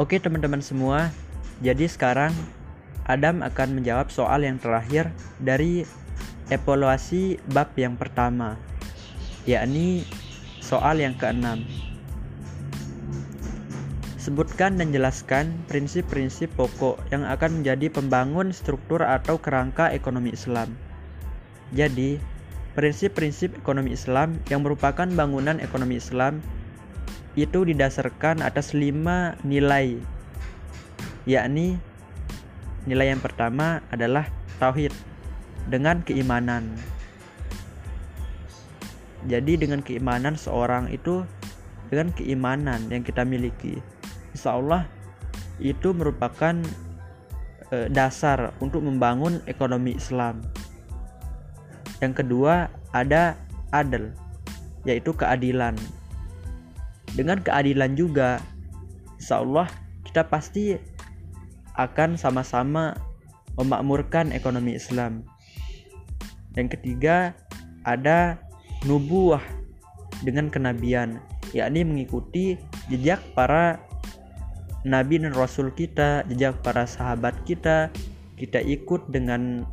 Oke teman-teman semua, jadi sekarang Adam akan menjawab soal yang terakhir dari evaluasi bab yang pertama, yakni soal yang keenam. Sebutkan dan jelaskan prinsip-prinsip pokok yang akan menjadi pembangun struktur atau kerangka ekonomi Islam. Jadi, prinsip-prinsip ekonomi Islam yang merupakan bangunan ekonomi Islam itu didasarkan atas lima nilai yakni nilai yang pertama adalah tauhid dengan keimanan. Jadi dengan keimanan seorang itu dengan keimanan yang kita miliki. Insya Allah itu merupakan e, dasar untuk membangun ekonomi Islam. Yang kedua ada adil yaitu keadilan dengan keadilan juga. Insya Allah kita pasti akan sama-sama memakmurkan ekonomi Islam. Yang ketiga ada nubuah dengan kenabian yakni mengikuti jejak para nabi dan rasul kita jejak para sahabat kita. Kita ikut dengan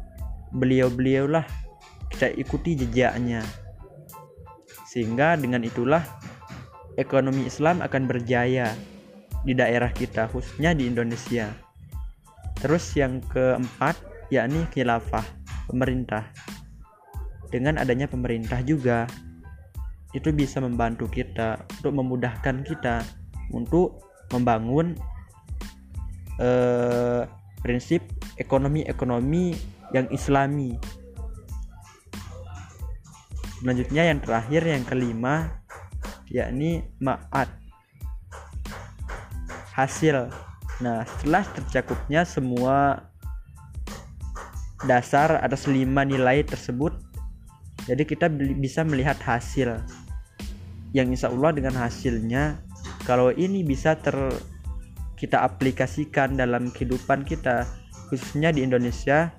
beliau-beliau lah kita ikuti jejaknya. Sehingga dengan itulah ekonomi Islam akan berjaya di daerah kita khususnya di Indonesia. Terus yang keempat yakni khilafah pemerintah. Dengan adanya pemerintah juga itu bisa membantu kita untuk memudahkan kita untuk membangun eh, prinsip ekonomi-ekonomi yang islami. Selanjutnya yang terakhir yang kelima yakni ma'at. Hasil. Nah setelah tercakupnya semua dasar atas lima nilai tersebut jadi kita bisa melihat hasil. Yang insya Allah dengan hasilnya kalau ini bisa ter kita aplikasikan dalam kehidupan kita khususnya di Indonesia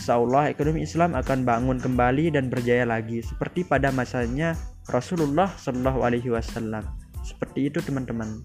Insya Allah ekonomi Islam akan bangun kembali dan berjaya lagi. Seperti pada masanya Rasulullah Shallallahu Alaihi Wasallam. Seperti itu teman-teman.